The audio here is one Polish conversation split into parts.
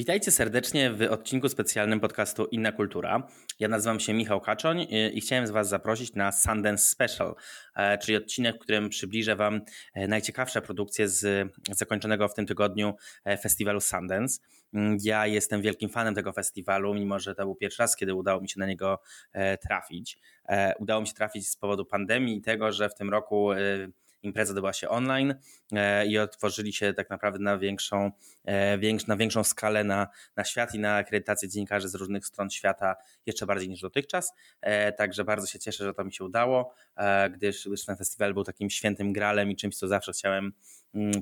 Witajcie serdecznie w odcinku specjalnym podcastu Inna Kultura. Ja nazywam się Michał Kaczoń i chciałem z Was zaprosić na Sundance Special, e, czyli odcinek, w którym przybliżę Wam e, najciekawsze produkcje z zakończonego w tym tygodniu e, festiwalu Sundance. Mm, ja jestem wielkim fanem tego festiwalu, mimo że to był pierwszy raz, kiedy udało mi się na niego trafić. Udało mi się trafić z powodu pandemii i tego, że w tym roku impreza odbyła się online e, i otworzyli się tak naprawdę na większą, e, na większą skalę na, na świat i na akredytację dziennikarzy z różnych stron świata jeszcze bardziej niż dotychczas. E, także bardzo się cieszę, że to mi się udało, gdyż, ten festiwal był takim świętym gralem i czymś, co zawsze chciałem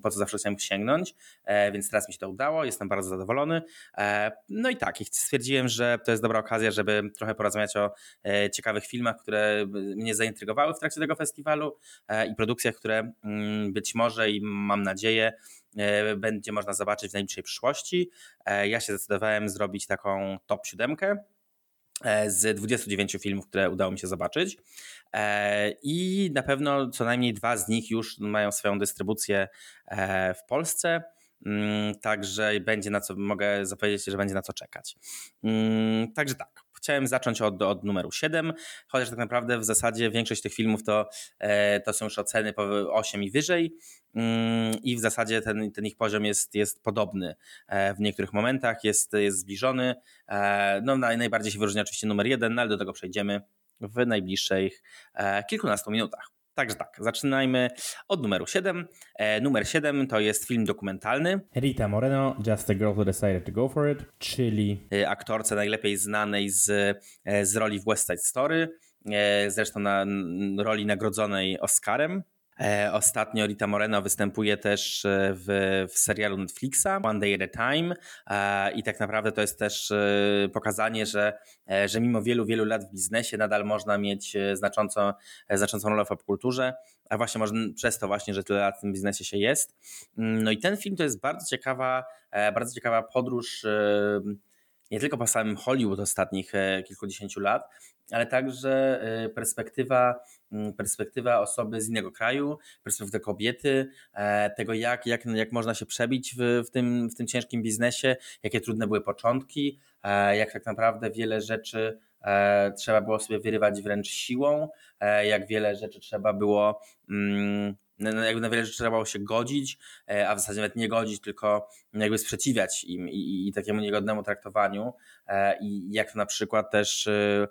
po co zawsze chciałem sięgnąć, e, więc teraz mi się to udało, jestem bardzo zadowolony. E, no i tak, stwierdziłem, że to jest dobra okazja, żeby trochę porozmawiać o e, ciekawych filmach, które mnie zaintrygowały w trakcie tego festiwalu i produkcjach, które mm, być może i mam nadzieję będzie można zobaczyć w najbliższej przyszłości. Ja się zdecydowałem zrobić taką top siódemkę z 29 filmów, które udało mi się zobaczyć. E, I na pewno co najmniej dwa z nich już mają swoją dystrybucję e, w Polsce. Mm, także będzie na co, mogę zapowiedzieć, że będzie na co czekać. Mm, także tak, chciałem zacząć od, od numeru 7, chociaż tak naprawdę w zasadzie większość tych filmów to, to są już oceny po 8 i wyżej mm, i w zasadzie ten, ten ich poziom jest, jest podobny w niektórych momentach, jest, jest zbliżony. No najbardziej się wyróżnia oczywiście numer 1, no ale do tego przejdziemy w najbliższych kilkunastu minutach. Także tak, zaczynajmy od numeru 7. E, numer 7 to jest film dokumentalny. Rita Moreno, Just a Girl Who Decided to Go For It, czyli e, aktorce najlepiej znanej z, e, z roli w West Side Story, e, zresztą na roli nagrodzonej Oscarem. E, ostatnio Rita Moreno występuje też e, w, w serialu Netflixa One Day at a Time e, i tak naprawdę to jest też pokazanie, że, że mimo wielu, wielu lat w biznesie nadal można mieć znacząco, znaczącą rolę w popkulturze, a właśnie może przez to właśnie, że tyle lat w tym biznesie się jest. Mm, no i ten film to jest bardzo ciekawa, bardzo ciekawa podróż nie tylko po samym Hollywood ostatnich kilkudziesięciu lat, ale także perspektywa perspektywa osoby z innego kraju, perspektywa kobiety, e, tego jak, jak, jak można się przebić w, w, tym, w tym ciężkim biznesie, jakie trudne były początki, e, jak tak naprawdę wiele rzeczy e, trzeba było sobie wyrywać wręcz siłą, jak wiele rzeczy trzeba było mm, jakby na wiele rzeczy trzeba było się godzić, a w zasadzie nawet nie godzić, tylko jakby sprzeciwiać im i, i, takiemu niegodnemu traktowaniu i jak na przykład też Mm,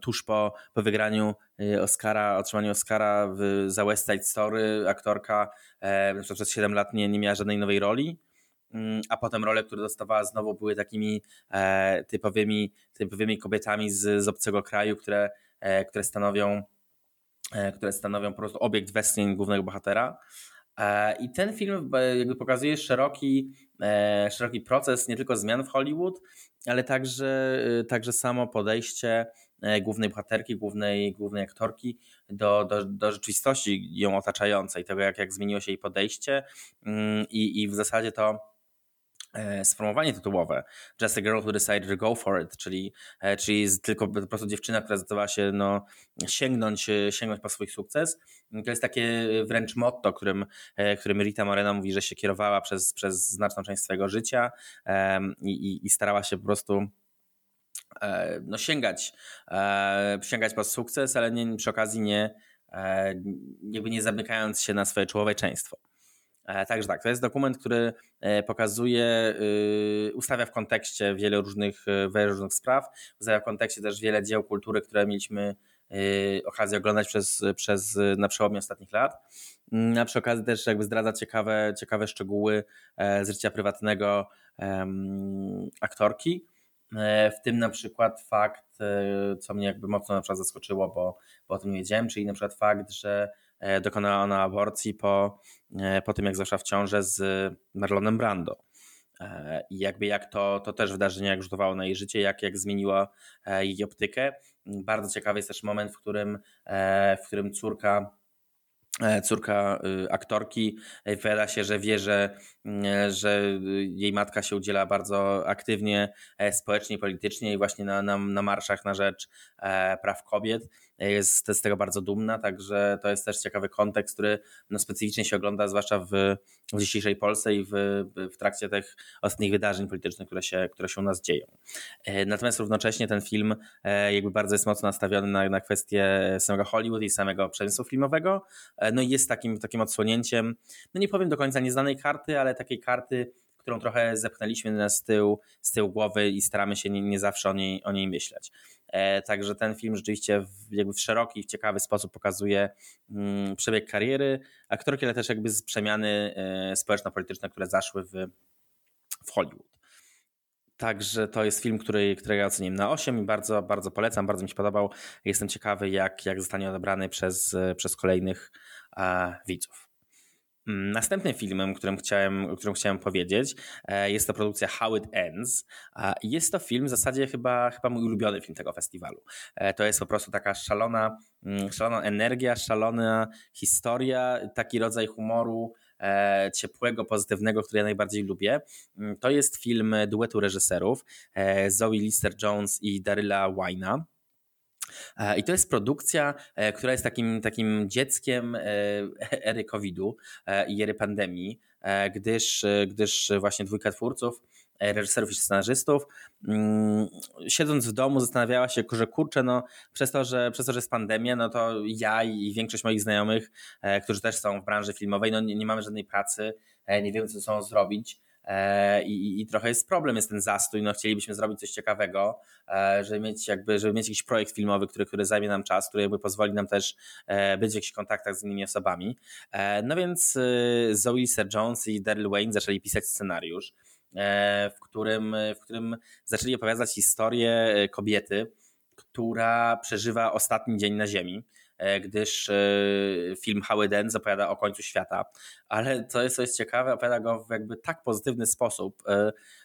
tuż po, po wygraniu y, Oscara, otrzymaniu Oscara w, za West Side Story, aktorka e, przez 7 lat nie, nie miała żadnej nowej roli, mm, a potem role, które dostawała znowu były takimi e, typowymi, typowymi kobietami z, z obcego kraju, które, e, które stanowią które stanowią po prostu obiekt westchnień głównego bohatera. I ten film jakby pokazuje szeroki, szeroki proces nie tylko zmian w Hollywood, ale także, także samo podejście e, głównej bohaterki, głównej, głównej aktorki do, do, do rzeczywistości ją otaczającej, tego jak, jak zmieniło się jej podejście mm, i, i w zasadzie to E, sformułowanie tytułowe Just a Girl Who Decided to Go For It, czyli, e, czyli tylko po prostu dziewczyna, która zdecydowała się no, sięgnąć, e, sięgnąć po swój sukces. To jest takie wręcz motto, którym, którym Rita Moreno mówi, że się kierowała przez, przez znaczną część swojego życia i, i, i starała się po prostu no, sięgać, sięgać po sukces, ale nie, przy okazji nie, jakby nie zamykając się na swoje człowieczeństwo. E, także tak, to jest dokument, który e, pokazuje, y, ustawia w kontekście wiele różnych, e, wiele różnych spraw, ustawia w kontekście też wiele dzieł kultury, które mieliśmy okazję oglądać przez, przez na przełomie ostatnich lat. Mm, a przy okazji też jakby zdradza ciekawe, ciekawe szczegóły z życia prywatnego aktorki. W tym na przykład fakt, co mnie jakby mocno na przykład zaskoczyło, bo, bo o tym nie wiedziałem, czyli na przykład fakt, że E, dokonała ona aborcji po, e, po tym, jak zaszła w ciążę z Marlonem Brando. E, I jakby jak to, to też wydarzenie jak rzutowało na jej życie, jak, jak zmieniło jej optykę. Bardzo ciekawy jest też moment, w którym, w którym córka E, córka y, aktorki, e, wypowiada się, że wie, że, mm, że jej matka się udziela bardzo aktywnie e, społecznie politycznie i właśnie na, na, na marszach na rzecz praw kobiet. Jest z tego bardzo dumna, także to jest też ciekawy kontekst, który no, specyficznie się ogląda, zwłaszcza w, w dzisiejszej Polsce i w, w trakcie tych ostatnich wydarzeń politycznych, które się, które się u nas dzieją. Natomiast równocześnie ten film jakby bardzo jest mocno nastawiony na, na kwestię samego Hollywood i samego przemysłu filmowego, no i jest takim, takim odsłonięciem, no nie powiem do końca nieznanej karty, ale takiej karty, którą trochę zepchnęliśmy z tyłu, z tyłu głowy i staramy się nie, nie zawsze o niej, o niej myśleć. E, także ten film rzeczywiście w, jakby w szeroki, w ciekawy sposób pokazuje mm, przebieg kariery aktorki, ale też jakby z przemiany e, społeczno-polityczne, które zaszły w, w Hollywood. Także to jest film, który, który ja oceniłem na 8 i bardzo, bardzo polecam, bardzo mi się podobał. Jestem ciekawy, jak, jak zostanie odebrany przez, przez kolejnych widzów. Mm, następnym filmem, którym chciałem, o którym chciałem powiedzieć, e, jest to produkcja How It Ends. Jest to film w zasadzie chyba, chyba mój ulubiony film tego festiwalu. E, to jest po prostu taka szalona, mm, szalona energia, szalona historia, taki rodzaj humoru, E, ciepłego, pozytywnego, który ja najbardziej lubię. Mm, to jest film duetu reżyserów Zoe Lister-Jones i Daryla Wina. E, I to jest produkcja, która jest takim, takim dzieckiem ery COVID-u i ery pandemii, gdyż, gdyż właśnie dwójka twórców E, reżyserów i scenarzystów, mm, siedząc w domu zastanawiała się, że kurczę, no przez to, że, przez to, że jest pandemia, no to ja i większość moich znajomych, e, którzy też są w branży filmowej, no nie, nie mamy żadnej pracy, e, nie wiemy co ze sobą zrobić. I, I, trochę jest problem, jest ten zastój. No, chcielibyśmy zrobić coś ciekawego, żeby mieć, jakby, żeby mieć jakiś projekt filmowy, który, który zajmie nam czas, który jakby pozwoli nam też być w jakichś kontaktach z innymi osobami. No więc Zoe Sir Jones i Daryl Wayne zaczęli pisać scenariusz. E, w którym, w którym zaczęli opowiadać historię e, kobiety, która przeżywa ostatni dzień na Ziemi e, gdyż film Howard End zapowiada o końcu świata, ale co jest, co jest ciekawe, opowiada go w jakby tak pozytywny sposób,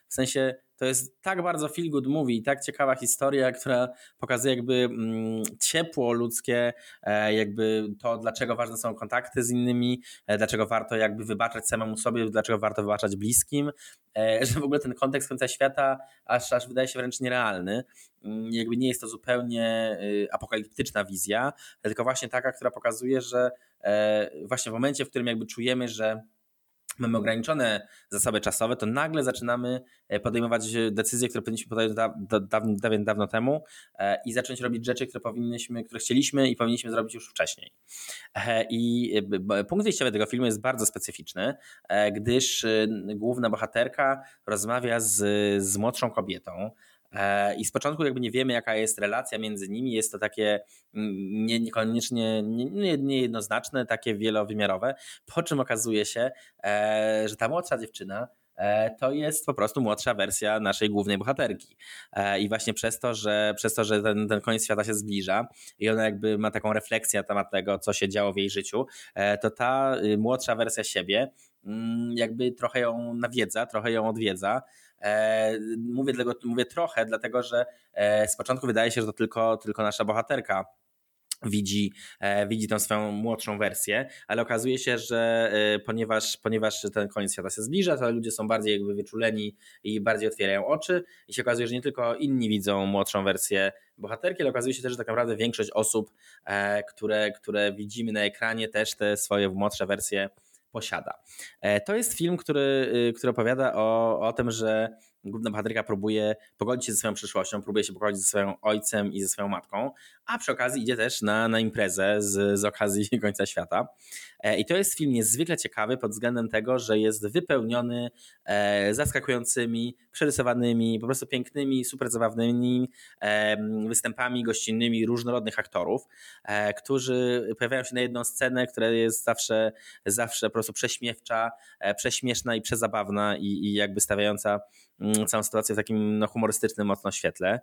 w sensie to jest tak bardzo feel good movie i tak ciekawa historia, która pokazuje jakby mm, ciepło ludzkie, e, jakby to, dlaczego ważne są kontakty z innymi, e, dlaczego warto jakby wybaczać samemu sobie, dlaczego warto wybaczać bliskim, e, że w ogóle ten kontekst końca świata aż, aż wydaje się wręcz nierealny. Mm, jakby nie jest to zupełnie y, apokaliptyczna wizja, tylko właśnie taka, która pokazuje, że właśnie w momencie, w którym jakby czujemy, że mamy ograniczone zasoby czasowe, to nagle zaczynamy e, podejmować decyzje, które powinniśmy podjąć dawno, dawno, dawno temu e, i zacząć robić rzeczy, które powinniśmy, które chcieliśmy i powinniśmy zrobić już wcześniej. E, I punkt wyjściowy tego filmu jest bardzo specyficzny, gdyż główna bohaterka rozmawia z, z młodszą kobietą, E, I z początku jakby nie wiemy, jaka jest relacja między nimi. Jest to takie mm, nie, niekoniecznie nie, niejednoznaczne, takie wielowymiarowe. Po czym okazuje się, e, że ta młodsza dziewczyna e, to jest po prostu młodsza wersja naszej głównej bohaterki. I właśnie przez to, że, przez to, że ten, ten koniec świata się zbliża i ona jakby ma taką refleksję na temat tego, co się działo w jej życiu, to ta y, młodsza wersja siebie mm, jakby trochę ją nawiedza, trochę ją odwiedza E, mówię, dlatego, mówię trochę, dlatego że e, z początku wydaje się, że to tylko, tylko nasza bohaterka widzi, e, widzi tą swoją młodszą wersję, ale okazuje się, że ponieważ, ponieważ ten koniec świata się zbliża, to ludzie są bardziej jakby wyczuleni i bardziej otwierają oczy i się okazuje, że nie tylko inni widzą młodszą wersję bohaterki, ale okazuje się też, że tak naprawdę większość osób, które, które widzimy na ekranie też te swoje młodsze wersje posiada. E, to jest film, który, y, który opowiada o, o tym, że główna bohaterka próbuje pogodzić się ze swoją przyszłością, próbuje się pogodzić ze swoim ojcem i ze swoją matką, a przy okazji idzie też na, na imprezę z, z okazji końca świata. E, I to jest film niezwykle ciekawy pod względem tego, że jest wypełniony e, zaskakującymi, przerysowanymi, po prostu pięknymi, super zabawnymi e, występami gościnnymi różnorodnych aktorów, którzy pojawiają się na jedną scenę, która jest zawsze, zawsze po prostu prześmiewcza, prześmieszna i przezabawna i, i jakby stawiająca całą sytuację w takim no, humorystycznym mocno świetle.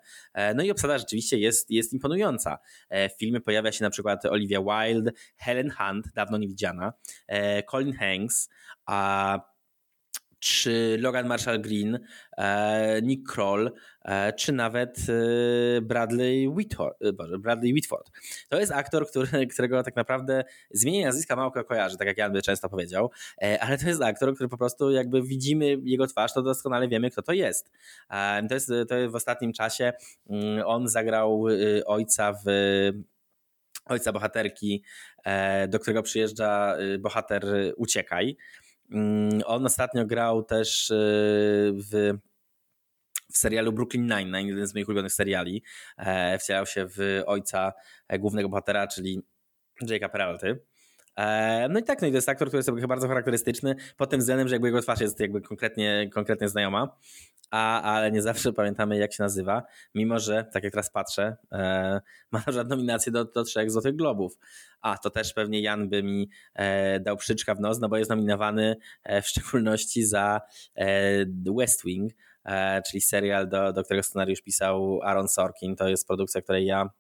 No i obsada rzeczywiście jest, jest imponująca. W filmie pojawia się na przykład Olivia Wilde, Helen Hunt, dawno nie widziana, E, Colin Hanks, a czy Logan Marshall Green, e, Nick Kroll, e, czy nawet e, Bradley Whitford, Bradley Whitford. To jest aktor, który, którego tak naprawdę zmienienie nazwiska mało kto kojarzy, tak jak Jan by często powiedział, ale to jest aktor, który po prostu jakby widzimy jego twarz, to doskonale wiemy, kto to jest. To jest, to jest w ostatnim czasie mm, on zagrał ojca w ojca bohaterki, do którego przyjeżdża bohater Uciekaj. Mm, on ostatnio grał też e, w, w serialu Brooklyn Nine-Nine, jeden z moich ulubionych seriali. E, wcielał się w ojca e, głównego bohatera, czyli Jake'a Peralty. No i tak, no i to jest aktor, który jest bardzo charakterystyczny pod tym względem, że jakby jego twarz jest jakby konkretnie, konkretnie znajoma a, ale nie zawsze pamiętamy, jak się nazywa, mimo że, tak jak teraz patrzę, e, ma na przykład nominację do, do trzech Złotych Globów. A, to też pewnie Jan by mi e, dał przyczka w nos, no bo jest nominowany e, w szczególności za West Wing, czyli serial, do, do którego scenariusz pisał Aaron Sorkin. To jest produkcja, której ja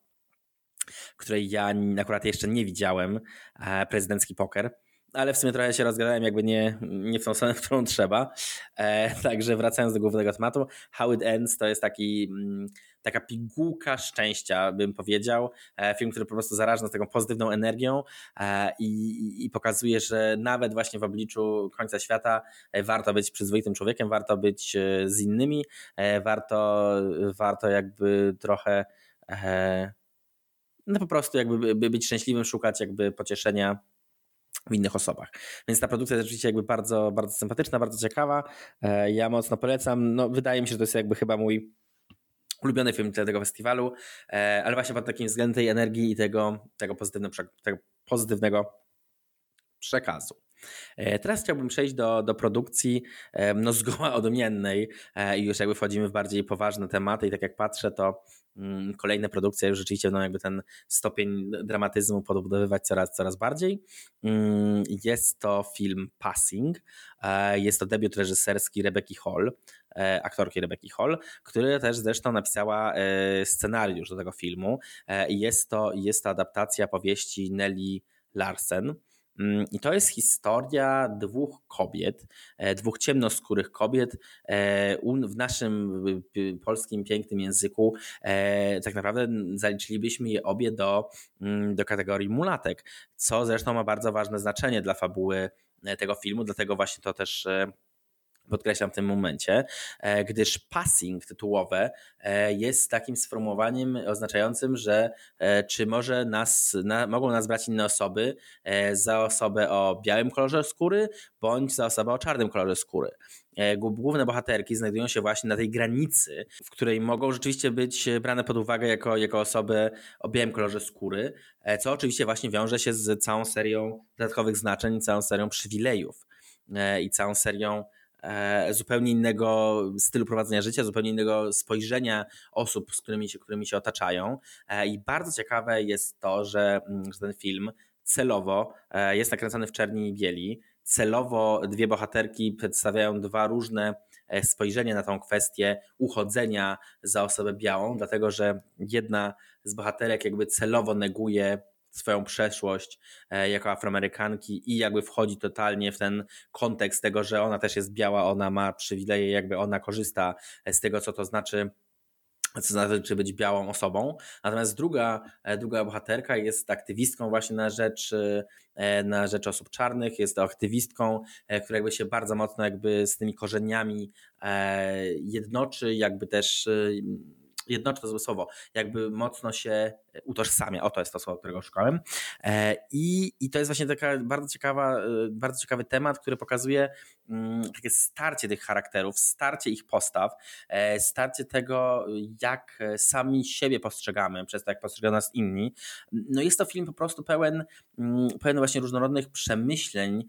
której ja akurat jeszcze nie widziałem, e, prezydencki poker ale w sumie trochę się rozgadałem jakby nie, nie w tą stronę, w którą trzeba. E, także wracając do głównego tematu, How It Ends to jest taki, mm, taka pigułka szczęścia, bym powiedział. E, film, który po prostu zaraża nas taką pozytywną energią e, i, i, pokazuje, że nawet właśnie w obliczu końca świata e, warto być przyzwoitym człowiekiem, warto być e, z innymi, warto, warto jakby trochę no po prostu jakby być szczęśliwym, szukać jakby pocieszenia w innych osobach. Więc ta produkcja jest rzeczywiście jakby bardzo, bardzo sympatyczna, bardzo ciekawa. E, ja mocno polecam. No, wydaje mi się, że to jest jakby chyba mój ulubiony film tego festiwalu, e, ale właśnie pod takim względem tej energii i tego, tego, pozytywnego, tego pozytywnego przekazu. E, teraz chciałbym przejść do, do produkcji no, zgoła odmiennej i już jakby wchodzimy w bardziej poważne tematy i tak jak patrzę, to Mm, kolejne produkcje już rzeczywiście będą jakby ten stopień dramatyzmu podbudowywać coraz, coraz bardziej. Mm, jest to film Passing. E, jest to debiut reżyserski Rebecca Hall, e, aktorki Rebecca Hall, która też zresztą napisała e, scenariusz do tego filmu. Jest to, jest to adaptacja powieści Nelly Larsen. Mm, I to jest historia dwóch kobiet, e, dwóch ciemnoskórych kobiet e, w naszym polskim pięknym języku. E, tak naprawdę zaliczylibyśmy je obie do, mm, do kategorii mulatek, co zresztą ma bardzo ważne znaczenie dla fabuły tego filmu, dlatego właśnie to też podkreślam w tym momencie, e, gdyż passing tytułowe e, jest takim sformułowaniem oznaczającym, że e, czy może nas, na, mogą nas brać inne osoby za osobę o białym kolorze skóry, bądź za osobę o czarnym kolorze skóry. Główne bohaterki znajdują się właśnie na tej granicy, w której mogą rzeczywiście być brane pod uwagę jako, jako osoby o białym kolorze skóry, co oczywiście właśnie wiąże się z całą serią dodatkowych znaczeń, całą serią przywilejów i całą serią zupełnie innego stylu prowadzenia życia, zupełnie innego spojrzenia osób, z którymi się, którymi się otaczają. E, I bardzo ciekawe jest to, że, mm, że ten film celowo e, jest nakręcony w czerni i bieli. Celowo dwie bohaterki przedstawiają dwa różne spojrzenia na tą kwestię uchodzenia za osobę białą, dlatego że jedna z bohaterek jakby celowo neguje swoją przeszłość e, jako Afroamerykanki i jakby wchodzi totalnie w ten kontekst tego, że ona też jest biała, ona ma przywileje, jakby ona korzysta z tego, co to znaczy co znaczy być białą osobą. Natomiast druga, e, druga bohaterka jest aktywistką właśnie na rzecz, e, na rzecz osób czarnych, jest aktywistką, która jakby się bardzo mocno jakby z tymi korzeniami jednoczy, jakby też jednoczy to słowo, jakby mocno się utożsamia. Oto jest to słowo, którego szukałem. E, I, I to jest właśnie taka bardzo ciekawa, e, bardzo ciekawy temat, który pokazuje mm, takie starcie tych charakterów, starcie ich postaw, e, starcie tego, jak sami siebie postrzegamy, przez to, jak postrzegają nas inni. No jest to film po prostu pełen, mm, pełen właśnie różnorodnych przemyśleń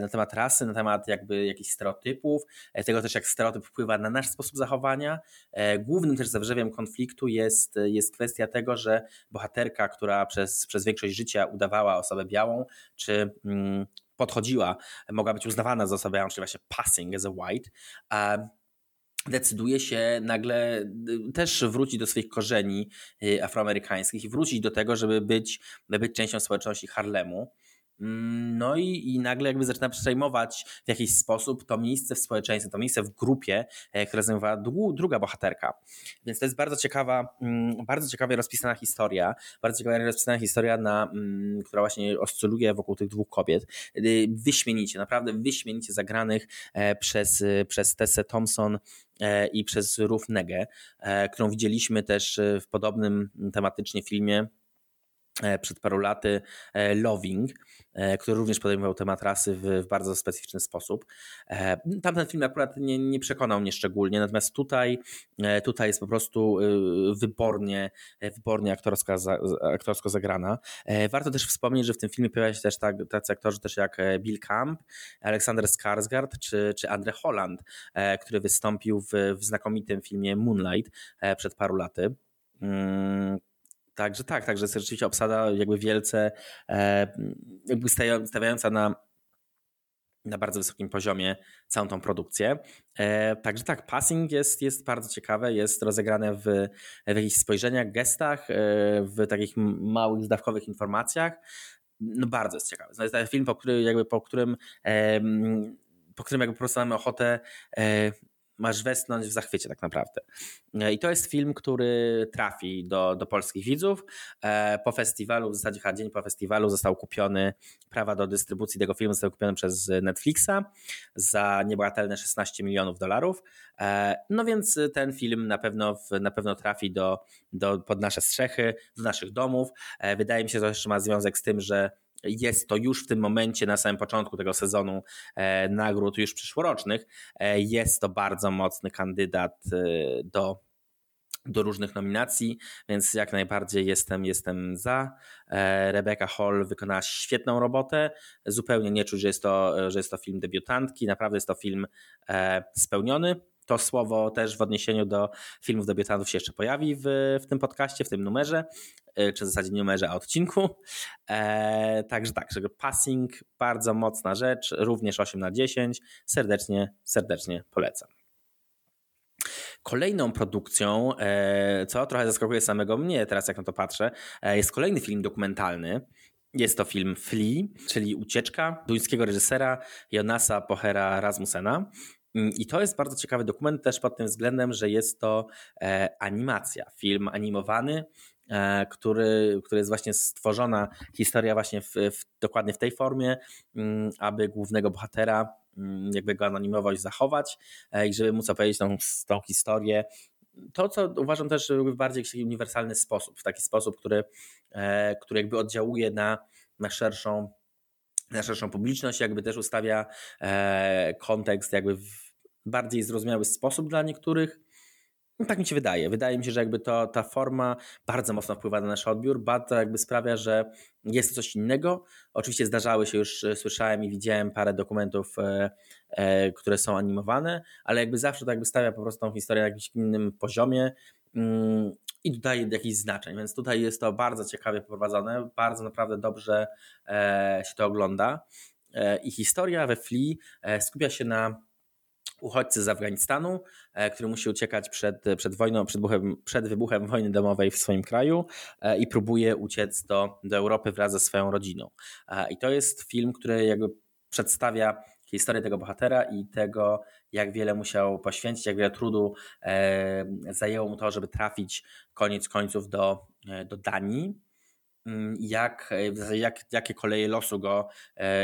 na temat rasy, na temat jakby jakichś stereotypów, tego też, jak stereotyp wpływa na nasz sposób zachowania. Głównym też zawrzewiem konfliktu jest, jest kwestia tego, że bohaterka, która przez, przez większość życia udawała osobę białą, czy mm, podchodziła, mogła być uznawana za osobę białą, czyli właśnie passing as a white, decyduje się nagle y, też wrócić do swoich korzeni y, afroamerykańskich i wrócić do tego, żeby być, być częścią społeczności Harlemu. Mm, no i, i nagle jakby zaczyna przejmować w jakiś sposób to miejsce w społeczeństwie, to miejsce w grupie, e, które zajmowała druga bohaterka. Więc to jest bardzo ciekawa, mm, bardzo ciekawie rozpisana historia, bardzo ciekawie rozpisana historia, na, mm, która właśnie oscyluje wokół tych dwóch kobiet. Y, wyśmienicie, naprawdę wyśmienicie zagranych e, przez, przez Tessę Thompson i przez Ruth Negę, którą widzieliśmy też w podobnym tematycznie filmie E, przed paru laty e, Loving, e, który również podejmował temat rasy w, w, bardzo specyficzny sposób. Tamten film akurat nie, nie, przekonał mnie szczególnie, natomiast tutaj, tutaj jest po prostu wybornie, wybornie aktorsko, aktorsko zagrana. Warto też wspomnieć, że w tym filmie pojawiają się też tak, tacy aktorzy też jak Bill Camp, Aleksander Skarsgård czy, czy Andre Holland, który wystąpił w, w znakomitym filmie Moonlight przed paru laty. Także tak, także jest rzeczywiście obsada jakby wielce e, jakby stawiająca na, na bardzo wysokim poziomie całą tą produkcję. E, także tak, passing jest, jest bardzo ciekawe, jest rozegrane w, w jakichś spojrzeniach, gestach, e, w takich małych, zdawkowych informacjach. No bardzo jest ciekawy. To jest film, po, który, jakby, po którym po którym jakby po prostu mamy ochotę masz westnąć w zachwycie tak naprawdę. E, I to jest film, który trafi do, do polskich widzów. E, po festiwalu, w zasadzie dzień po festiwalu został kupiony, prawa do dystrybucji tego filmu zostały kupione przez Netflixa za niebagatelne 16 milionów dolarów. E, no więc ten film na pewno, na pewno trafi do, do, pod nasze strzechy, do naszych domów. Wydaje mi się, że to jeszcze ma związek z tym, że jest to już w tym momencie, na samym początku tego sezonu e, nagród już przyszłorocznych, e, jest to bardzo mocny kandydat e, do, do różnych nominacji, więc jak najbardziej jestem, jestem za. Rebecca Hall wykonała świetną robotę. Zupełnie nie czuć, że jest to, że jest to film debiutantki. Naprawdę jest to film spełniony to słowo też w odniesieniu do filmów debiutantów się jeszcze pojawi w, w tym podcaście, w tym numerze, czy w zasadzie numerze, a odcinku. E, także tak, że passing, bardzo mocna rzecz, również 8 na 10. Serdecznie, serdecznie polecam. Kolejną produkcją, e, co trochę zaskakuje samego mnie teraz, jak na to patrzę, e, jest kolejny film dokumentalny. Jest to film Flea, czyli Ucieczka duńskiego reżysera Jonasa Pohera Rasmussena. Mm, I to jest bardzo ciekawy dokument też pod tym względem, że jest to e, animacja, film animowany, e, który, który jest właśnie stworzona historia właśnie w, w, dokładnie w tej formie, mm, aby głównego bohatera mm, jakby go anonimować, zachować e, i żeby móc opowiedzieć tą, tą historię to, co uważam też w bardziej uniwersalny sposób, w taki sposób, który, który jakby oddziałuje na, na szerszą na szerszą publiczność, jakby też ustawia e, kontekst jakby w bardziej zrozumiały sposób dla niektórych. No, tak mi się wydaje. Wydaje mi się, że jakby to, ta forma bardzo mocno wpływa na nasz odbiór, bardzo jakby sprawia, że jest coś innego. Oczywiście zdarzały się już, e, słyszałem i widziałem parę dokumentów, e, e, które są animowane, ale jakby zawsze to jakby stawia po prostu tą historię na jakimś innym poziomie. Mm, i dodaje jakichś znaczeń, więc tutaj jest to bardzo ciekawie poprowadzone, bardzo naprawdę dobrze się to ogląda. I historia we Flea skupia się na uchodźcy z Afganistanu, który musi uciekać przed, przed wojną, przed wybuchem, przed wybuchem wojny domowej w swoim kraju i próbuje uciec do, do Europy wraz ze swoją rodziną. I to jest film, który jakby przedstawia historię tego bohatera i tego, jak wiele musiał poświęcić, jak wiele trudu e, zajęło mu to, żeby trafić koniec końców do, e, do Danii. Mm, jak, e, jak, jakie koleje losu go,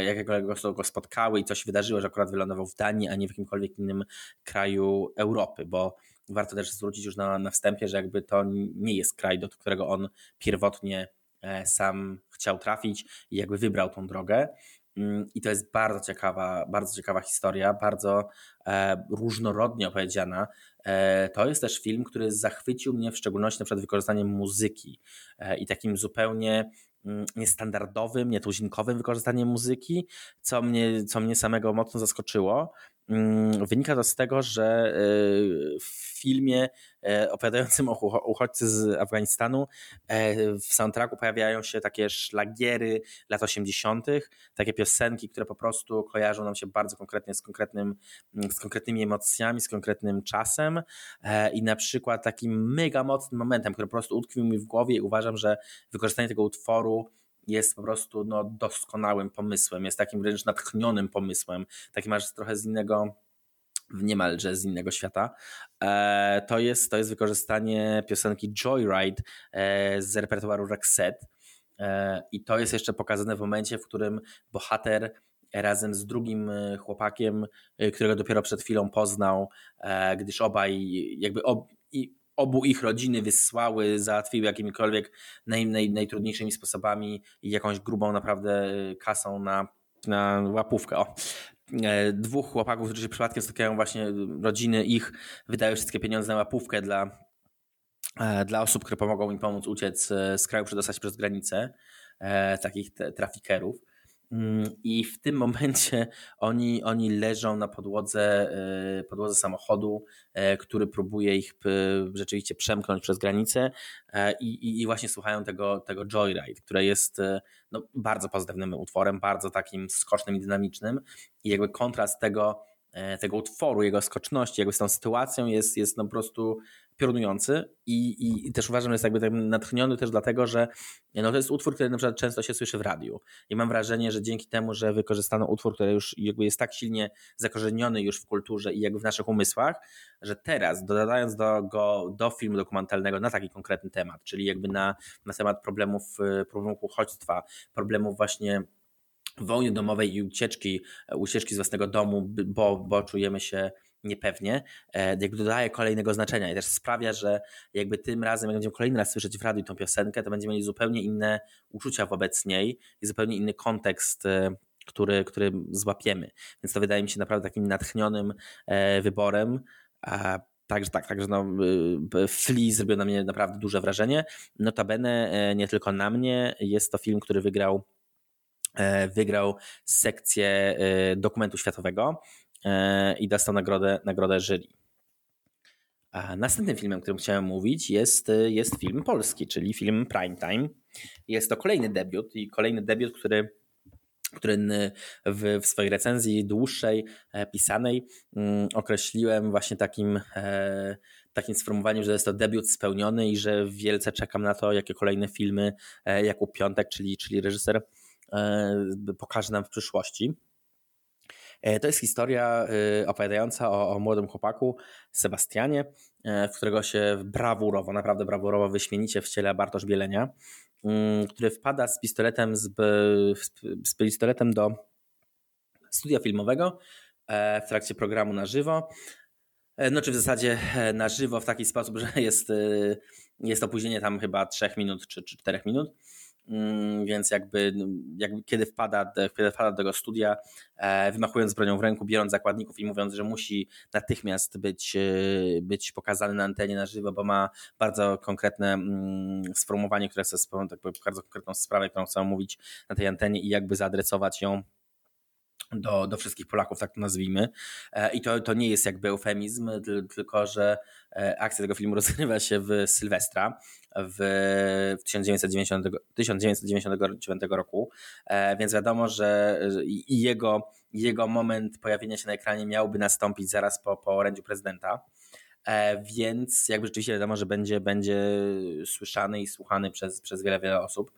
jakie koleje losu go spotkały i co się wydarzyło, że akurat wylądował w Danii, a nie w jakimkolwiek innym kraju Europy, bo warto też zwrócić już na, na wstępie, że jakby to nie jest kraj, do którego on pierwotnie sam chciał trafić i jakby wybrał tą drogę. Mm, I to jest bardzo ciekawa, bardzo ciekawa historia, bardzo e, różnorodnie opowiedziana. E, to jest też film, który zachwycił mnie w szczególności na przykład wykorzystaniem muzyki e, i takim zupełnie mm, niestandardowym, nietuzinkowym wykorzystaniem muzyki, co mnie, co mnie samego mocno zaskoczyło. Mm, wynika to z tego, że w filmie E, opowiadającym o uchodźcy z Afganistanu. E, w soundtracku pojawiają się takie szlagiery lat 80., takie piosenki, które po prostu kojarzą nam się bardzo konkretnie z, konkretnym, z konkretnymi emocjami, z konkretnym czasem. E, I na przykład takim mega mocnym momentem, który po prostu utkwił mi w głowie i uważam, że wykorzystanie tego utworu jest po prostu no, doskonałym pomysłem, jest takim wręcz natchnionym pomysłem, takim aż trochę z innego niemalże z innego świata. E, to jest, to jest wykorzystanie piosenki Joyride e, z repertuaru Roxette i to jest jeszcze pokazane w momencie, w którym bohater razem z drugim chłopakiem, którego dopiero przed chwilą poznał, gdyż obaj jakby ob, i obu ich rodziny wysłały, załatwiły jakimikolwiek naj, naj, najtrudniejszymi sposobami i jakąś grubą naprawdę kasą na, na łapówkę. O. E, dwóch chłopaków, którzy się przypadkiem spotykają właśnie rodziny ich, wydają wszystkie pieniądze na łapówkę dla, e, dla osób, które pomogą im pomóc uciec e, z kraju, przedostać przez granicę, takich trafikerów. Mm, I w tym momencie oni, oni leżą na podłodze, e, podłodze samochodu, e, który próbuje ich e, rzeczywiście przemknąć przez granicę i, i właśnie słuchają tego, tego Joyride, które jest no, bardzo pozytywnym utworem, bardzo takim skocznym i dynamicznym. I jakby kontrast tego, tego utworu, jego skoczności, jakby z tą sytuacją jest, jest no po prostu piorunujący i, i, i, też uważam, że jest jakby tak natchniony też dlatego, że no to jest utwór, który na przykład często się słyszy w radiu. I mam wrażenie, że dzięki temu, że wykorzystano utwór, który już jakby jest tak silnie zakorzeniony już w kulturze i jakby w naszych umysłach, że teraz dodając do go do filmu dokumentalnego na taki konkretny temat, czyli jakby na, na temat problemów, problemów uchodźstwa, problemów właśnie wojny domowej i ucieczki, ucieczki z własnego domu, bo, bo czujemy się niepewnie, e, jakby dodaje kolejnego znaczenia i też sprawia, że jakby tym razem, jak będziemy kolejny raz słyszeć w radiu tą piosenkę, to będziemy mieli zupełnie inne uczucia wobec niej i zupełnie inny kontekst e, który, który złapiemy. Więc to wydaje mi się naprawdę takim natchnionym e, wyborem. Także tak, także no, Flea zrobił na mnie naprawdę duże wrażenie. Notabene nie tylko na mnie, jest to film, który wygrał wygrał sekcję dokumentu światowego i dostał nagrodę, nagrodę jury. A następnym filmem, o którym chciałem mówić, jest, jest film polski, czyli film Primetime. Jest to kolejny debiut i kolejny debiut, który który w, w, swojej recenzji dłuższej, e, pisanej, mm, określiłem właśnie takim, e, takim sformułowaniem, że jest to debiut spełniony i że wielce czekam na to, jakie kolejne filmy Jakub Piątek, czyli, czyli reżyser, pokaże nam w przyszłości. E, to jest historia e, opowiadająca o, o młodym chłopaku, Sebastianie, e, w którego się brawurowo, naprawdę brawurowo, wyśmienicie w ciele Bartosz Bielenia, mm, który wpada z pistoletem, z, z pistoletem do studia filmowego w trakcie programu na żywo. No czy w zasadzie na żywo w taki sposób, że jest, jest opóźnienie tam chyba 3 minut czy, czy 4 minut. Mm, więc jakby, jakby kiedy, wpada, kiedy wpada do tego studia, e, wymachując bronią w ręku, biorąc zakładników i mówiąc, że musi natychmiast być, e, być pokazany na antenie na żywo, bo ma bardzo konkretne mm, sformułowanie, które chce, tak bardzo konkretną sprawę, którą chcę mówić na tej antenie i jakby zaadresować ją do, do wszystkich Polaków, tak to nazwijmy. E, I to, to nie jest jakby eufemizm, tylko że e, akcja tego filmu rozgrywa się w Sylwestra w 1990, 1999 roku, e, więc wiadomo, że i jego, jego moment pojawienia się na ekranie miałby nastąpić zaraz po, po orędziu prezydenta. Więc jakby rzeczywiście wiadomo, że będzie, będzie słyszany i słuchany przez, przez wiele, wiele osób.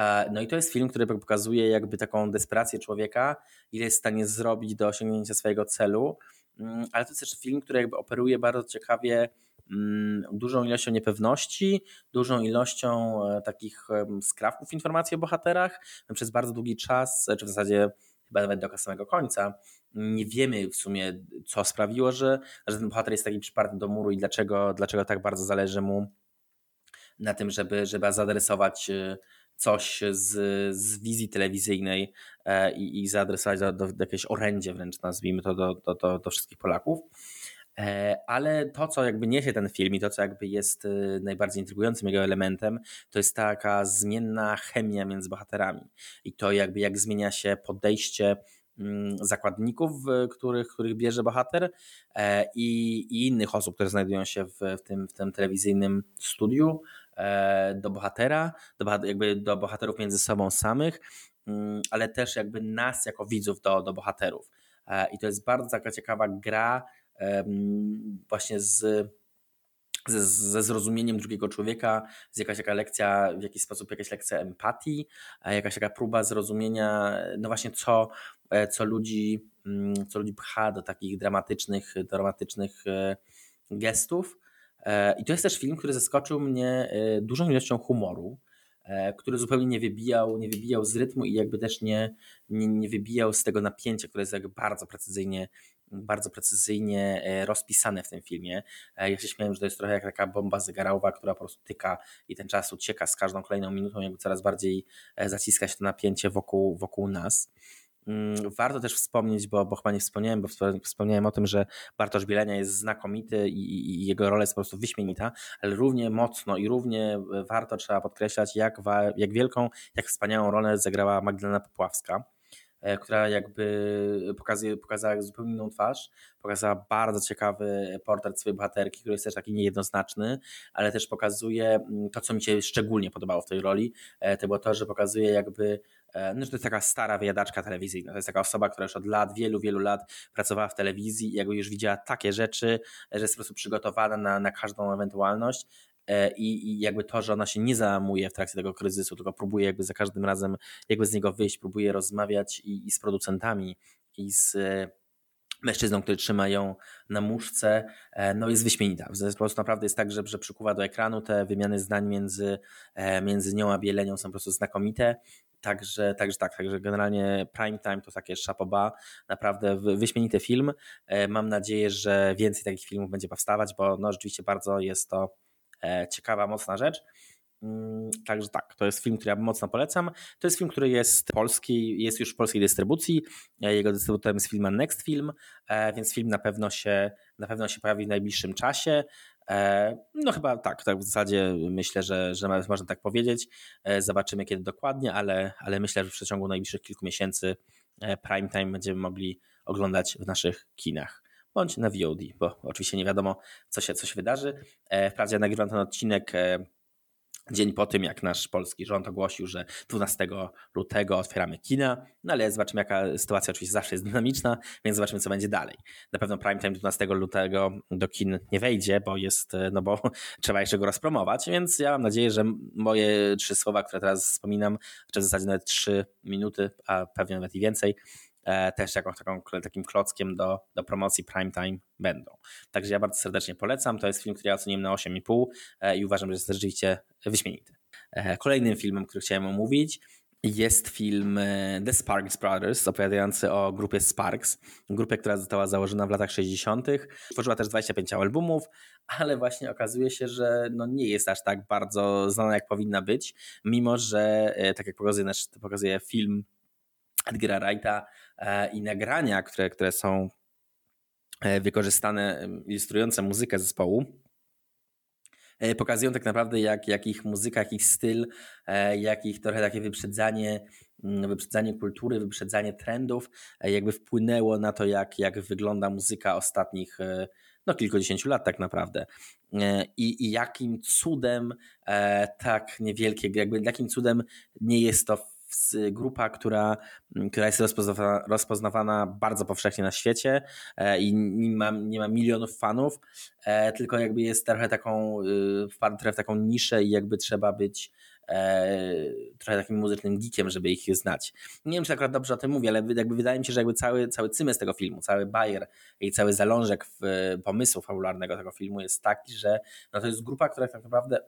E, no i to jest film, który pokazuje jakby taką desperację człowieka, ile jest w stanie zrobić do osiągnięcia swojego celu, mm, ale to jest też film, który jakby operuje bardzo ciekawie mm, dużą ilością niepewności, dużą ilością e, takich skrawków informacji o bohaterach. Przez bardzo długi czas, czy w zasadzie chyba nawet do samego końca, nie wiemy w sumie, co sprawiło, że, że ten bohater jest taki przyparty do muru i dlaczego, dlaczego tak bardzo zależy mu na tym, żeby, żeby zaadresować e, coś z, z wizji telewizyjnej e, i, i zaadresować do, do, do orędzie wręcz nazwijmy to do, do, do, do wszystkich Polaków. E, ale to, co jakby niesie ten film i to, co jakby jest e, najbardziej intrygującym jego elementem, to jest taka zmienna chemia między bohaterami. I to jakby jak zmienia się podejście mm, zakładników, których, których bierze bohater i, i innych osób, które znajdują się w, w, tym, w tym telewizyjnym studiu, do bohatera, do, jakby do bohaterów między sobą samych, mm, ale też jakby nas jako widzów do, do bohaterów. E, I to jest bardzo taka ciekawa gra właśnie z ze, ze zrozumieniem drugiego człowieka, z jakaś taka lekcja, w jakiś sposób jakaś lekcja empatii, jakaś taka próba zrozumienia, no właśnie co, co ludzi, mm, co ludzi pcha do takich dramatycznych, dramatycznych gestów. I to jest też film, który zaskoczył mnie dużą ilością humoru. E, który zupełnie nie wybijał, nie wybijał z rytmu i jakby też nie, nie, nie wybijał z tego napięcia, które jest jakby bardzo precyzyjnie bardzo precyzyjnie e, rozpisane w tym filmie. E, ja się śmiałem, że to jest trochę jak taka bomba zegarowa, która po prostu tyka i ten czas ucieka z każdą kolejną minutą, jakby coraz bardziej zaciska się to napięcie wokół, wokół nas. Mm, warto też wspomnieć, bo, bo chyba nie wspomniałem, bo wspomniałem o tym, że Bartosz Bielenia jest znakomity i, i, jego rola jest po prostu wyśmienita, ale równie mocno i równie warto trzeba podkreślać, jak, jak wielką, jak wspaniałą rolę zagrała Magdalena Popławska. e, która jakby pokazuje, pokazała zupełnie inną twarz, pokazała bardzo ciekawy portret swojej bohaterki, który jest też taki niejednoznaczny, ale też pokazuje mm, to, co mi się szczególnie podobało w tej roli, e, to było to, że pokazuje jakby E, no, że to jest taka stara wyjadaczka telewizyjna. To jest taka osoba, która już od lat, wielu, wielu lat pracowała w telewizji i jakby już widziała takie rzeczy, że jest po prostu przygotowana na, na każdą ewentualność. E, I, jakby to, że ona się nie załamuje w trakcie tego kryzysu, tylko próbuje jakby za każdym razem jakby z niego wyjść, próbuje rozmawiać i, i z producentami, i z mężczyzną, który trzyma ją na muszce, e, no jest wyśmienita. Po prostu naprawdę jest tak, że, że przykuwa do ekranu te wymiany zdań między, między nią a Bielenią są po prostu znakomite. Także, także tak, także generalnie Prime Time to takie szapoba, naprawdę wyśmienity film. E, mam nadzieję, że więcej takich filmów będzie powstawać, bo no rzeczywiście bardzo jest to e, ciekawa, mocna rzecz. Mm, także tak, to jest film, który ja mocno polecam. To jest film, który jest polski, jest już w polskiej dystrybucji. E, jego dystrybutorem jest firma Next Film, więc film na pewno się, na pewno się pojawi w najbliższym czasie. E, no chyba tak, tak w zasadzie myślę, że, że można tak powiedzieć. E, zobaczymy kiedy dokładnie, ale, ale myślę, że w przeciągu najbliższych kilku miesięcy e, prime time będziemy mogli oglądać w naszych kinach bądź na VOD, bo oczywiście nie wiadomo, co się, co się wydarzy. Wprawdzie nagrywam ten odcinek dzień po tym, jak nasz polski rząd ogłosił, że 12 lutego otwieramy kina, no ale zobaczymy, jaka sytuacja oczywiście zawsze jest dynamiczna, więc zobaczymy, co będzie dalej. Na pewno prime time 12 lutego do kin nie wejdzie, bo jest, no bo trzeba jeszcze go rozpromować, więc ja mam nadzieję, że moje trzy słowa, które teraz wspominam, czy w zasadzie nawet trzy minuty, a pewnie nawet i więcej, E, też jako taką, takim klockiem do, do promocji primetime będą. Także ja bardzo serdecznie polecam. To jest film, który ja oceniłem na 8,5 e, i uważam, że jest rzeczywiście wyśmienity. E, kolejnym filmem, który chciałem omówić, jest film The Sparks Brothers, opowiadający o grupie Sparks, grupie, która została założona w latach 60. Tworzyła też 25 albumów, ale właśnie okazuje się, że no nie jest aż tak bardzo znana, jak powinna być, mimo że, tak jak pokazuje, nasz, pokazuje film Edgara Wrighta, E, i nagrania, które, które są e, wykorzystane, ilustrujące muzykę zespołu, e, pokazują tak naprawdę, jak, jak ich muzyka, jak ich styl, jak ich trochę takie wyprzedzanie, mm, wyprzedzanie kultury, wyprzedzanie trendów, jakby wpłynęło na to, jak, jak wygląda muzyka ostatnich no, kilkudziesięciu lat tak naprawdę. I, I jakim cudem tak niewielkie, jakby jakim cudem nie jest to grupa, która, mm, która jest rozpoznawana, rozpoznawana bardzo powszechnie na świecie e, i nie ma, nie ma milionów fanów, e, tylko jakby jest trochę taką, y, wpadł trochę w taką niszę i jakby trzeba być e, trochę takim muzycznym geekiem, żeby ich znać. Nie wiem, czy akurat dobrze o tym mówię, ale jakby wydaje mi się, że jakby cały, cały cymys tego filmu, cały bajer i cały zalążek w pomysłu fabularnego tego filmu jest taki, że no to jest grupa, która tak naprawdę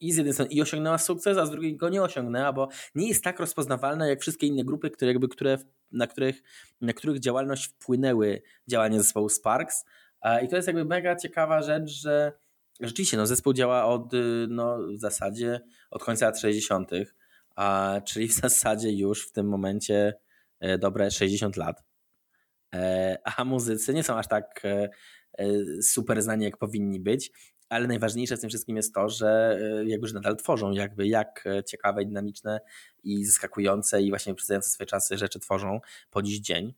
i z jednej strony i osiągnęła sukces, a z drugiej go nie osiągnęła, bo nie jest tak rozpoznawalna jak wszystkie inne grupy, które jakby, które, na, których, na których działalność wpłynęły działania zespołu Sparks. I to jest jakby mega ciekawa rzecz, że rzeczywiście no, zespół działa od no, w zasadzie od końca lat 60., a, czyli w zasadzie już w tym momencie e, dobre 60 lat. E, a muzycy nie są aż tak e, super znani, jak powinni być ale najważniejsze w tym wszystkim jest to, że e, jakby że nadal tworzą, jakby jak e, ciekawe, dynamiczne i zaskakujące i właśnie przedstawiające swoje czasy rzeczy tworzą po dziś dzień.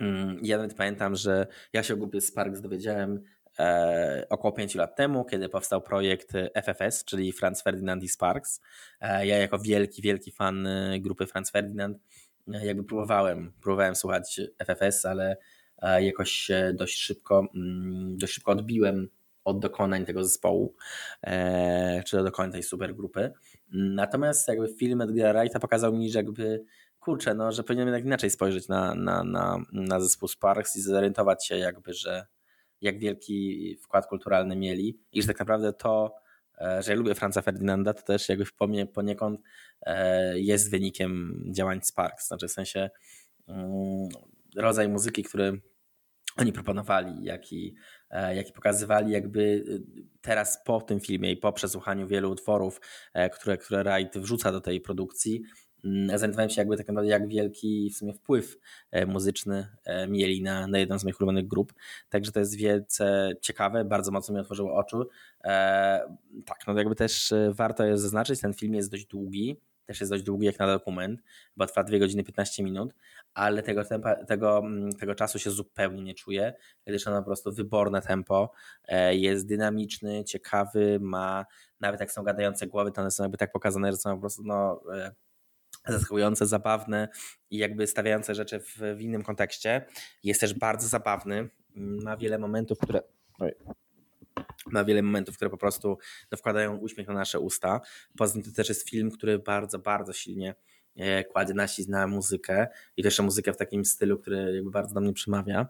Mm, ja nawet pamiętam, że ja się o grupie Sparks dowiedziałem e, około 5 lat temu, kiedy powstał projekt FFS, czyli Franz Ferdinand i Sparks. Ja jako wielki, wielki fan grupy Franz Ferdinand jakby próbowałem, próbowałem słuchać FFS, ale jakoś dość szybko, mm, dość szybko odbiłem od dokonań tego zespołu, e, czy do dokonań tej supergrupy. Natomiast jakby film Edgara Wrighta pokazał mi, że jakby kurczę, no, że powinienem jednak inaczej spojrzeć na, na, na, na zespół Sparks i zorientować się jakby, że jak wielki wkład kulturalny mieli i że tak naprawdę to, e, że ja lubię Franza Ferdynanda, to też jakby poniekąd e, jest wynikiem działań Sparks. Znaczy w sensie mm, rodzaj muzyki, który oni proponowali, jaki, jaki pokazywali, jakby teraz po tym filmie i po przesłuchaniu wielu utworów, które, które Wright wrzuca do tej produkcji, Mm, zorientowałem się jakby tak naprawdę jak wielki w sumie wpływ e, muzyczny e, mieli na, na jedną z moich ulubionych grup. Także to jest wielce ciekawe, bardzo mocno mi otworzyło oczy. E, tak, no jakby też warto jest zaznaczyć, ten film jest dość długi, też jest dość długi jak na dokument, bo trwa 2 godziny 15 minut, ale tego, tempa, tego, mm, tego czasu się zupełnie nie czuje, gdyż ono po prostu wyborne tempo, jest dynamiczny, ciekawy, ma nawet jak są gadające głowy, to one są jakby tak pokazane, że są po prostu no, zaskakujące, zabawne i jakby stawiające rzeczy w, w innym kontekście. Jest też bardzo zabawny. Ma wiele momentów, które. Oj, ma wiele momentów, które po prostu no, wkładają uśmiech na nasze usta. Poza tym to też jest film, który bardzo, bardzo silnie e, kładzie nacisk na muzykę i też muzykę w takim stylu, który jakby bardzo do mnie przemawia.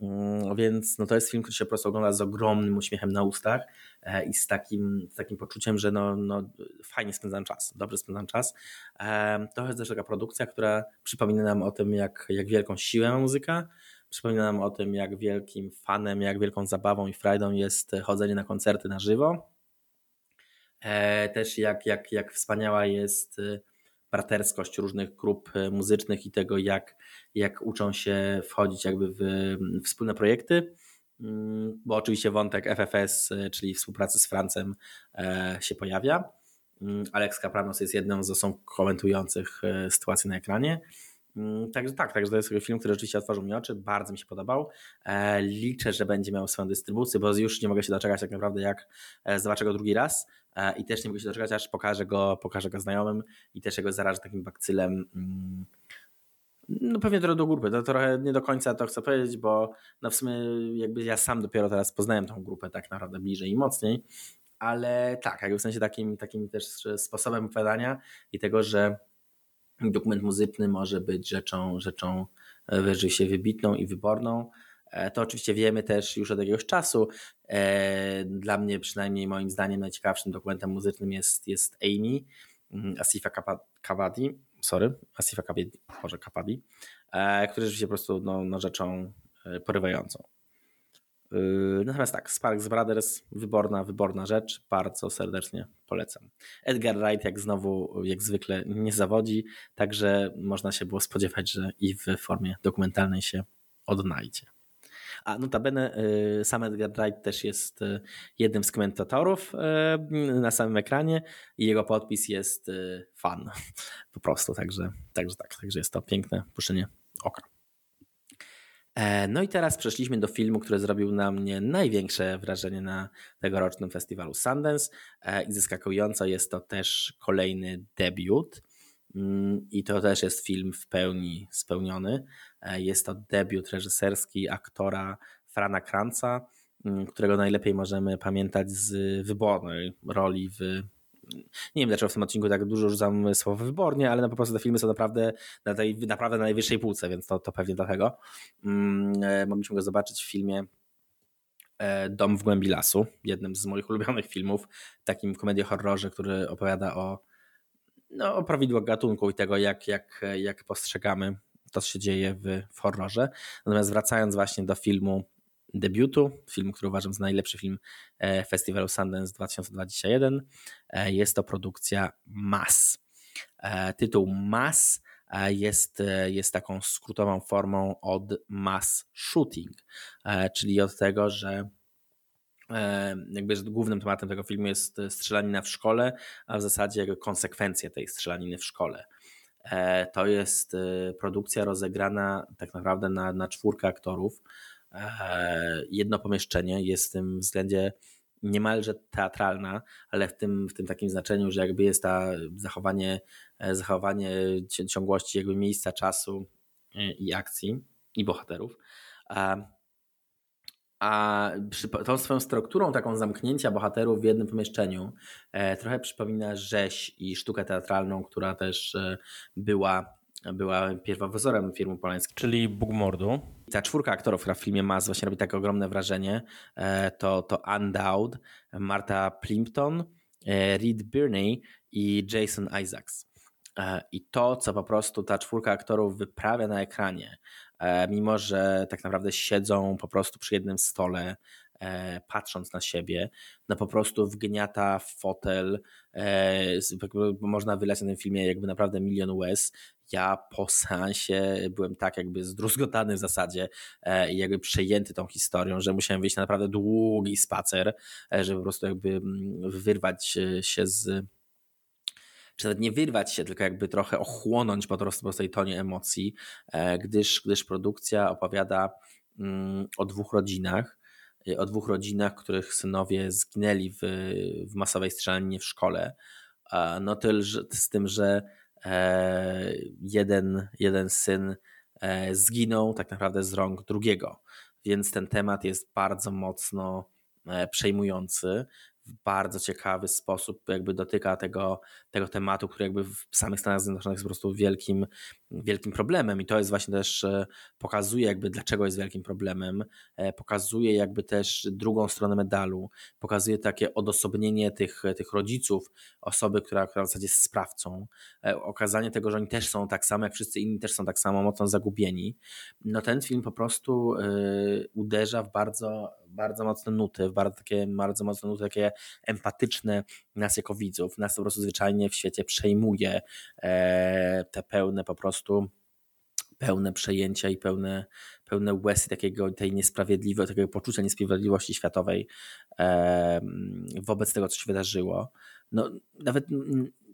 Mm, więc no to jest film, który się po prostu ogląda z ogromnym uśmiechem na ustach e, i z takim, z takim poczuciem, że no, no fajnie spędzam czas, dobrze spędzam czas. E, to jest też taka produkcja, która przypomina nam o tym, jak, jak wielką siłę ma muzyka, przypomina nam o tym, jak wielkim fanem, jak wielką zabawą i frajdą jest chodzenie na koncerty na żywo. E, też jak, jak, jak wspaniała jest braterskość różnych grup e, muzycznych i tego, jak, jak uczą się wchodzić jakby w wspólne projekty. Mm, bo oczywiście wątek FFS, e, czyli współpracy z Francem, e, się pojawia. Mm, Alex Kapranos jest jedną z osób komentujących sytuację na ekranie. Mm, także tak, także to jest film, który rzeczywiście otworzył mi oczy, bardzo mi się podobał. Liczę, że będzie miał swoją dystrybucję, bo już nie mogę się doczekać tak naprawdę, jak zobaczę go drugi raz. E, i też nie mogę się doczekać, aż pokażę go, pokażę go znajomym i też jego zarażę takim bakcylem. Mm, no pewnie trochę do grupy, to trochę nie do końca to chcę powiedzieć, bo no w sumie jakby ja sam dopiero teraz poznałem tą grupę tak naprawdę bliżej i mocniej, ale tak, jakby w sensie takim, takim też sposobem opowiadania i tego, że dokument muzyczny może być rzeczą, rzeczą wyżej się wybitną i wyborną, E, to oczywiście wiemy też już od jakiegoś czasu. E, dla mnie przynajmniej moim zdaniem najciekawszym dokumentem muzycznym jest, jest Amy mm, Asifa Kawadi, sorry, Asifa Kawadi, może Kapadi, e, który rzeczywiście po prostu no, no rzeczą porywającą. Natomiast tak, Sparks Brothers, wyborna, wyborna rzecz, bardzo serdecznie polecam. Edgar Wright, jak znowu, jak zwykle, nie zawodzi, także można się było spodziewać, że i w formie dokumentalnej się odnajdzie. A notabene y, sam Edgar Wright też jest y, jednym z komentatorów na samym ekranie i jego podpis jest fan po prostu, także, także tak, także jest to piękne puszczenie no i teraz przeszliśmy do filmu, który zrobił na mnie największe wrażenie na tegorocznym festiwalu Sundance e, i zaskakująco jest to też kolejny debiut. Mm, I to też jest film w pełni spełniony. E, jest to debiut reżyserski aktora Frana Kranca, mm, którego najlepiej możemy pamiętać z wybornej roli w nie wiem dlaczego w tym odcinku tak dużo rzucam słowo wybornie, ale no po prostu te filmy są naprawdę na tej naprawdę na najwyższej półce, więc to, to pewnie dlatego. Mm, e, mogliśmy go zobaczyć w filmie e, Dom w głębi lasu, jednym z moich ulubionych filmów, takim komedii horrorze, który opowiada o, no, o prawidłach gatunku i tego, jak, jak, jak postrzegamy to, co się dzieje w, w horrorze. Natomiast wracając właśnie do filmu debiutu, filmu, który uważam za najlepszy film e, festiwalu Sundance 2021, e, jest to produkcja Mass. E, tytuł Mass jest, jest taką skrótową formą od mass shooting, czyli od tego, że jakby głównym tematem tego filmu jest strzelanina w szkole, a w zasadzie konsekwencje tej strzelaniny w szkole. To jest produkcja rozegrana tak naprawdę na, na czwórkę aktorów. E, jedno pomieszczenie jest w tym względzie niemalże teatralna, ale w tym, w tym takim znaczeniu, że jakby jest ta zachowanie, zachowanie ciągłości jakby miejsca, czasu i akcji i bohaterów. A tą swoją strukturą taką zamknięcia bohaterów w jednym pomieszczeniu e, trochę przypomina rzeź i sztukę teatralną, która też e, była, była pierwowzorem firmy polańskiej. Czyli Bóg mordu. Ta czwórka aktorów, która w filmie ma właśnie robi takie ogromne wrażenie, e, to, to Ann Dowd, Marta Plimpton, e, Reed Birney i Jason Isaacs. E, I to, co po prostu ta czwórka aktorów wyprawia na ekranie, mimo że tak naprawdę siedzą po prostu przy jednym stole, patrząc na siebie, no po prostu wgniata w fotel. Można wylać na tym filmie jakby naprawdę milion łez. Ja po seansie byłem tak jakby zdruzgotany w zasadzie i jakby przejęty tą historią, że musiałem wyjść na naprawdę długi spacer, żeby po prostu jakby mm, wyrwać się z czy nawet nie wyrwać się, tylko jakby trochę ochłonąć po prostu po tej tonie emocji, e, gdyż, gdyż produkcja opowiada mm, o dwóch rodzinach, e, o dwóch rodzinach, których synowie zginęli w, w masowej strzelaninie w szkole. No tyle z tym, że e, jeden, jeden syn zginął tak naprawdę z rąk drugiego, więc ten temat jest bardzo mocno przejmujący w bardzo ciekawy sposób jakby dotyka tego, tego tematu, który jakby w samych Stanach Zjednoczonych jest po prostu wielkim, wielkim problemem i to jest właśnie też, e, pokazuje jakby dlaczego jest wielkim problemem, e, pokazuje jakby też drugą stronę medalu, pokazuje takie odosobnienie tych, tych rodziców, osoby, która, która w zasadzie jest sprawcą, e, okazanie tego, że oni też są tak samo, jak wszyscy inni też są tak samo mocno zagubieni. No ten film po prostu uderza w bardzo bardzo mocne nuty, w bardzo, takie, bardzo mocne nuty takie empatyczne nas jako widzów. Nas po prostu zwyczajnie w świecie przejmuje e, te pełne po prostu pełne przejęcia i pełne, pełne łez takiego, tej niesprawiedliwości, takiego poczucia niesprawiedliwości światowej wobec tego, co się wydarzyło. No, nawet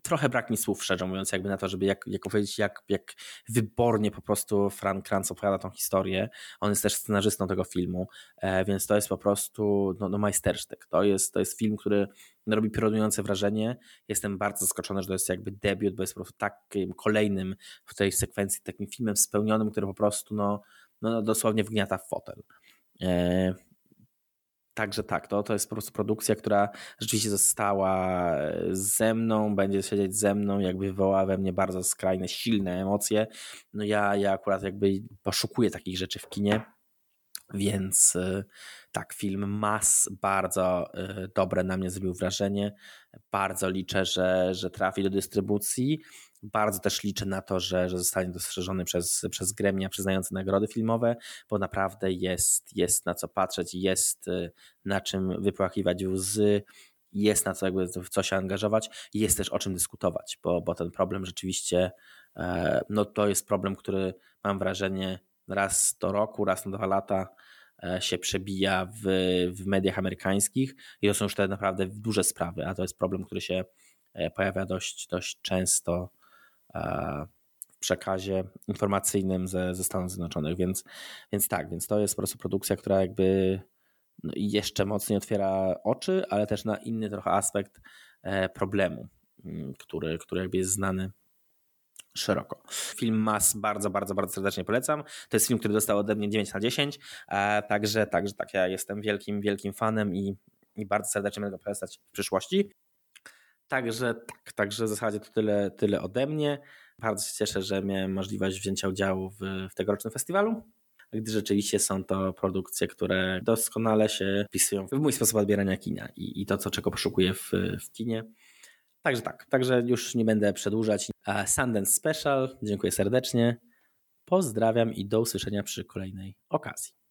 trochę brak mi słów, szczerze mówiąc, jakby na to, żeby jak, jak powiedzieć, jak, jak wybornie po prostu Frank Kranz opowiada tą historię. On jest też scenarzystą tego filmu, e, więc to jest po prostu no, no majstersztyk. To jest, to jest film, który robi piorunujące wrażenie. Jestem bardzo zaskoczony, że to jest jakby debiut, bo jest po prostu takim kolejnym w tej sekwencji, takim filmem spełnionym, który po prostu no, no dosłownie wgniata w fotel. E, Także tak, to, to jest po prostu produkcja, która rzeczywiście została ze mną, będzie siedzieć ze mną, jakby wywołała we mnie bardzo skrajne, silne emocje. No ja, ja akurat jakby poszukuję takich rzeczy w kinie, więc y, tak, film Mas bardzo y, dobre na mnie zrobił wrażenie. Bardzo liczę, że, że trafi do dystrybucji. Bardzo też liczę na to, że, że zostanie dostrzeżony przez, przez gremia przyznające nagrody filmowe, bo naprawdę jest, jest na co patrzeć, jest y, na czym wypłakiwać łzy, jest na co jakby w co się angażować jest też o czym dyskutować, bo, bo ten problem rzeczywiście e, no to jest problem, który mam wrażenie raz do roku, raz na dwa lata e, się przebija w, w mediach amerykańskich i to są już te naprawdę duże sprawy, a to jest problem, który się e, pojawia dość, dość często w przekazie informacyjnym ze, ze Stanów Zjednoczonych, więc, więc tak, więc to jest po prostu produkcja, która jakby no jeszcze mocniej otwiera oczy, ale też na inny trochę aspekt e, problemu, mm, który, który jakby jest znany szeroko. Film Mas bardzo, bardzo, bardzo serdecznie polecam. To jest film, który dostał ode mnie 9 na 10, także, także tak, ja jestem wielkim, wielkim fanem i, i bardzo serdecznie będę go polecać w przyszłości. Także tak, także w zasadzie to tyle, tyle ode mnie. Bardzo się cieszę, że miałem możliwość wzięcia udziału w, w tegorocznym festiwalu, gdy rzeczywiście są to produkcje, które doskonale się wpisują w mój sposób odbierania kina i, i to, co czego poszukuję w, w kinie. Także tak, także już nie będę przedłużać. Sundance Special, dziękuję serdecznie. Pozdrawiam i do usłyszenia przy kolejnej okazji.